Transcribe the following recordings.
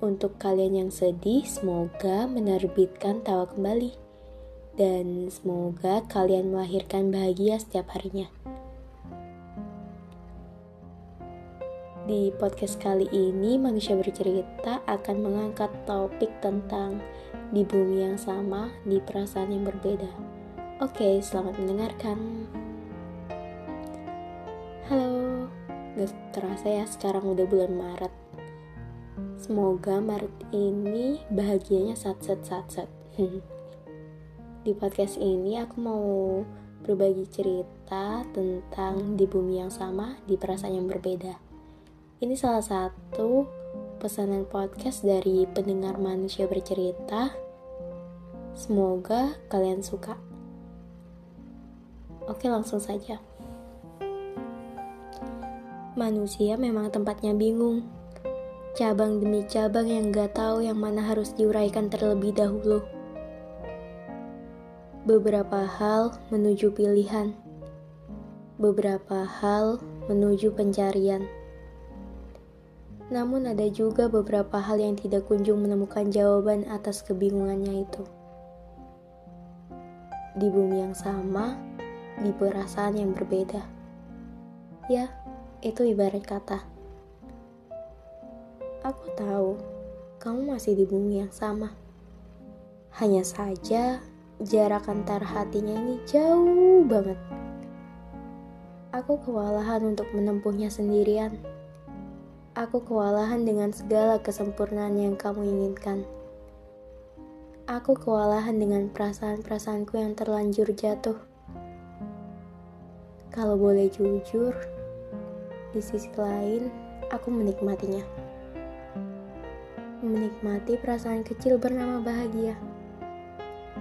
untuk kalian yang sedih, semoga menerbitkan tawa kembali. Dan semoga kalian melahirkan bahagia setiap harinya. Di podcast kali ini, manusia bercerita akan mengangkat topik tentang di bumi yang sama, di perasaan yang berbeda. Oke, selamat mendengarkan. Halo, gak terasa ya sekarang udah bulan Maret Semoga Maret ini bahagianya sat-sat sat-sat. di podcast ini aku mau berbagi cerita tentang di bumi yang sama, di perasaan yang berbeda. Ini salah satu pesanan podcast dari pendengar manusia bercerita. Semoga kalian suka. Oke, langsung saja. Manusia memang tempatnya bingung cabang demi cabang yang gak tahu yang mana harus diuraikan terlebih dahulu. Beberapa hal menuju pilihan, beberapa hal menuju pencarian. Namun ada juga beberapa hal yang tidak kunjung menemukan jawaban atas kebingungannya itu. Di bumi yang sama, di perasaan yang berbeda. Ya, itu ibarat kata Aku tahu kamu masih di bumi yang sama. Hanya saja jarak antar hatinya ini jauh banget. Aku kewalahan untuk menempuhnya sendirian. Aku kewalahan dengan segala kesempurnaan yang kamu inginkan. Aku kewalahan dengan perasaan-perasaanku yang terlanjur jatuh. Kalau boleh jujur, di sisi lain aku menikmatinya menikmati perasaan kecil bernama bahagia.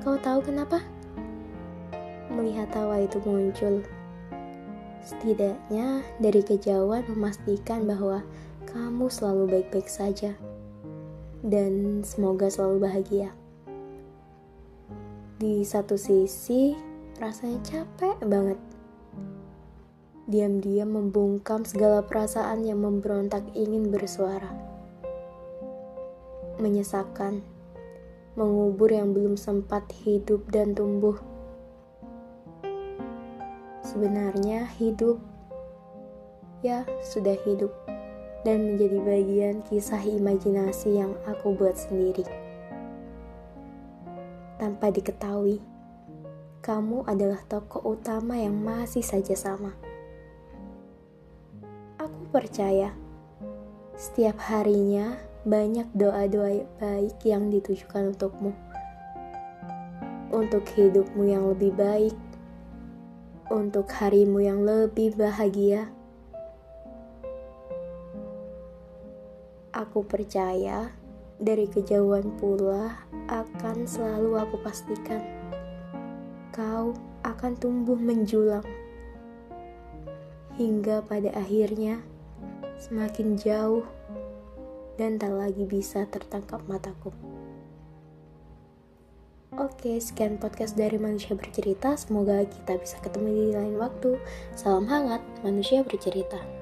Kau tahu kenapa? Melihat tawa itu muncul. Setidaknya dari kejauhan memastikan bahwa kamu selalu baik-baik saja. Dan semoga selalu bahagia. Di satu sisi, rasanya capek banget. Diam-diam membungkam segala perasaan yang memberontak ingin bersuara menyesakan, mengubur yang belum sempat hidup dan tumbuh. Sebenarnya hidup, ya sudah hidup, dan menjadi bagian kisah imajinasi yang aku buat sendiri. Tanpa diketahui, kamu adalah tokoh utama yang masih saja sama. Aku percaya, setiap harinya banyak doa-doa baik yang ditujukan untukmu. Untuk hidupmu yang lebih baik, untuk harimu yang lebih bahagia. Aku percaya dari kejauhan pula akan selalu aku pastikan kau akan tumbuh menjulang hingga pada akhirnya semakin jauh dan tak lagi bisa tertangkap mataku. Oke, sekian podcast dari Manusia Bercerita. Semoga kita bisa ketemu di lain waktu. Salam hangat, Manusia Bercerita.